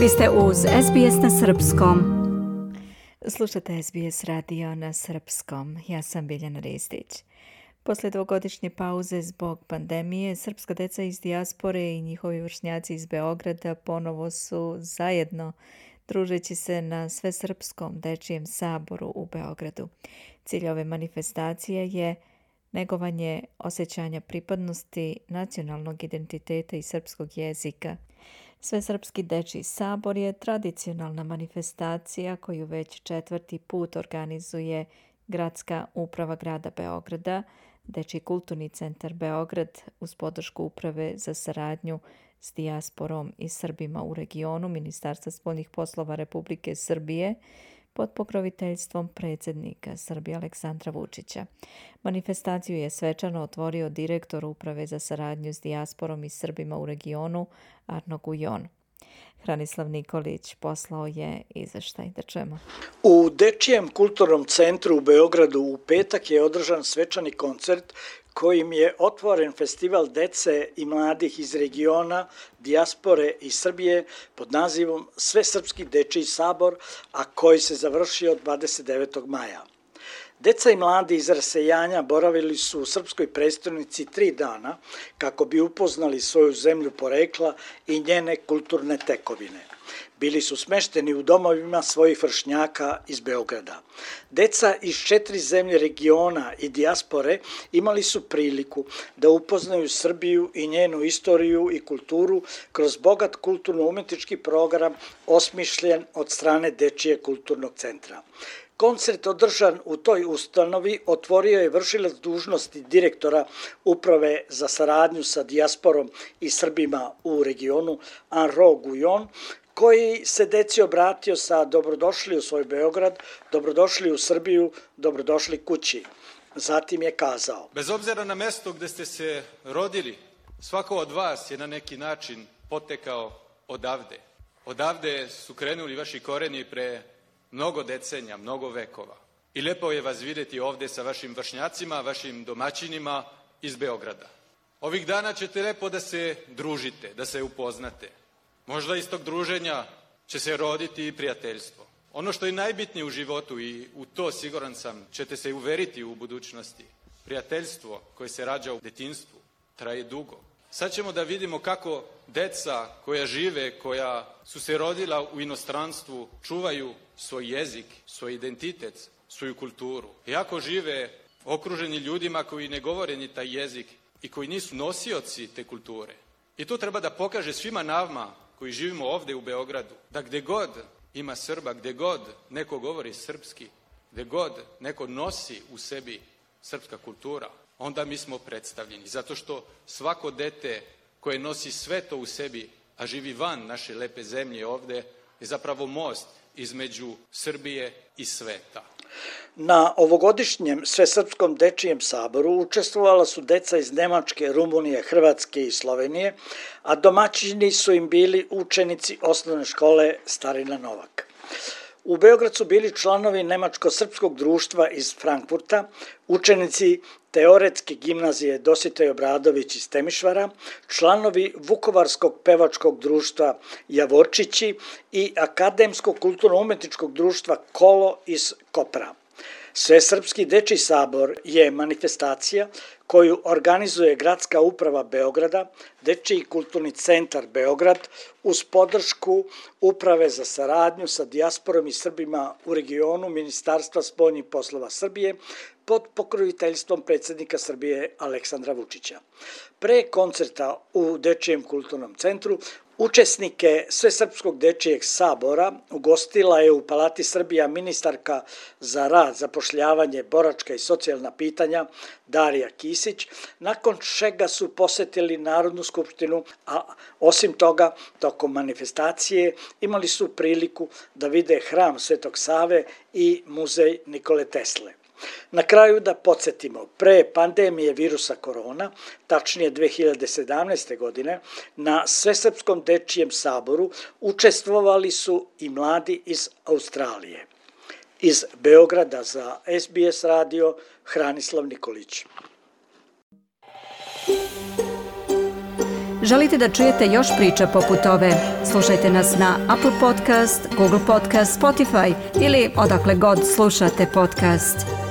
Vi ste uz SBS na Srpskom. Slušate SBS radio na Srpskom. Ja sam Biljana Ristić. Posle dvogodišnje pauze zbog pandemije, srpska deca iz dijaspore i njihovi vršnjaci iz Beograda ponovo su zajedno družeći se na Svesrpskom dečijem saboru u Beogradu. Cilj ove manifestacije je negovanje osjećanja pripadnosti nacionalnog identiteta i srpskog jezika. Svesrpski dečiji sabor je tradicionalna manifestacija koju već četvrti put organizuje Gradska uprava grada Beograda, Dečiji kulturni centar Beograd uz podršku Uprave za saradnju s dijasporom i Srbima u regionu Ministarstva spoljnih poslova Republike Srbije pod pokroviteljstvom predsjednika Srbije Aleksandra Vučića. Manifestaciju je svečano otvorio direktor Uprave za saradnju s dijasporom i Srbima u regionu Arno Gujon. Hranislav Nikolić poslao je izveštaj. Da čujemo. U Dečijem kulturnom centru u Beogradu u petak je održan svečani koncert kojim je otvoren festival dece i mladih iz regiona, dijaspore i Srbije pod nazivom Sve srpski dečiji sabor, a koji se završio 29. maja. Deca i mladi iz rasejanja boravili su u srpskoj prestonici tri dana kako bi upoznali svoju zemlju porekla i njene kulturne tekovine. Bili su smešteni u domovima svojih vršnjaka iz Beograda. Deca iz četiri zemlje regiona i dijaspore imali su priliku da upoznaju Srbiju i njenu istoriju i kulturu kroz bogat kulturno-umetnički program osmišljen od strane Dečije kulturnog centra. Koncert održan u toj ustanovi otvorio je vršilac dužnosti direktora Uprave za saradnju sa dijasporom i Srbima u regionu Anro Gujon, koji se deci obratio sa dobrodošli u svoj Beograd, dobrodošli u Srbiju, dobrodošli kući. Zatim je kazao. Bez obzira na mesto gde ste se rodili, svako od vas je na neki način potekao odavde. Odavde su krenuli vaši koreni pre mnogo decenja, mnogo vekova. I lepo je vas videti ovde sa vašim vršnjacima, vašim domaćinima iz Beograda. Ovih dana ćete lepo da se družite, da se upoznate. Možda iz tog druženja će se roditi i prijateljstvo. Ono što je najbitnije u životu i u to siguran sam ćete se uveriti u budućnosti. Prijateljstvo koje se rađa u detinstvu traje dugo. Sad ćemo da vidimo kako deca koja žive, koja su se rodila u inostranstvu, čuvaju svoj jezik, svoj identitet, svoju kulturu. Iako žive okruženi ljudima koji ne govore ni taj jezik i koji nisu nosioci te kulture. I to treba da pokaže svima nama koji živimo ovde u Beogradu, da gde god ima Srba, gde god neko govori srpski, gde god neko nosi u sebi srpska kultura, onda mi smo predstavljeni. Zato što svako dete koje nosi sve to u sebi, a živi van naše lepe zemlje ovde, je zapravo most između Srbije i sveta. Na ovogodišnjem Svesrpskom dečijem saboru učestvovala su deca iz Nemačke, Rumunije, Hrvatske i Slovenije, a domaćini su im bili učenici osnovne škole Starina Novak. U Beograd su bili članovi Nemačko-srpskog društva iz Frankfurta, učenici Teoretske gimnazije Dositej Obradović iz Temišvara, članovi Vukovarskog pevačkog društva Javorčići i Akademskog kulturno-umetničkog društva Kolo iz Kopra. Svesrpski deči sabor je manifestacija koju organizuje Gradska uprava Beograda, Dečiji kulturni centar Beograd, uz podršku Uprave za saradnju sa dijasporom i Srbima u regionu Ministarstva spoljnih poslova Srbije pod pokroviteljstvom predsednika Srbije Aleksandra Vučića. Pre koncerta u Dečijem kulturnom centru Učesnike Svesrpskog dečijeg sabora ugostila je u Palati Srbija ministarka za rad, zapošljavanje, boračka i socijalna pitanja Darija Kisić, nakon čega su posetili Narodnu skupštinu, a osim toga, tokom manifestacije imali su priliku da vide hram Svetog Save i muzej Nikole Tesle. Na kraju da podsjetimo, pre pandemije virusa korona, tačnije 2017. godine, na Svesrpskom dečijem saboru učestvovali su i mladi iz Australije. Iz Beograda za SBS radio Hranislav Nikolić. Želite da čujete još priča poput ove? Slušajte nas na Apple Podcast, Google Podcast, Spotify ili odakle god slušate podcast.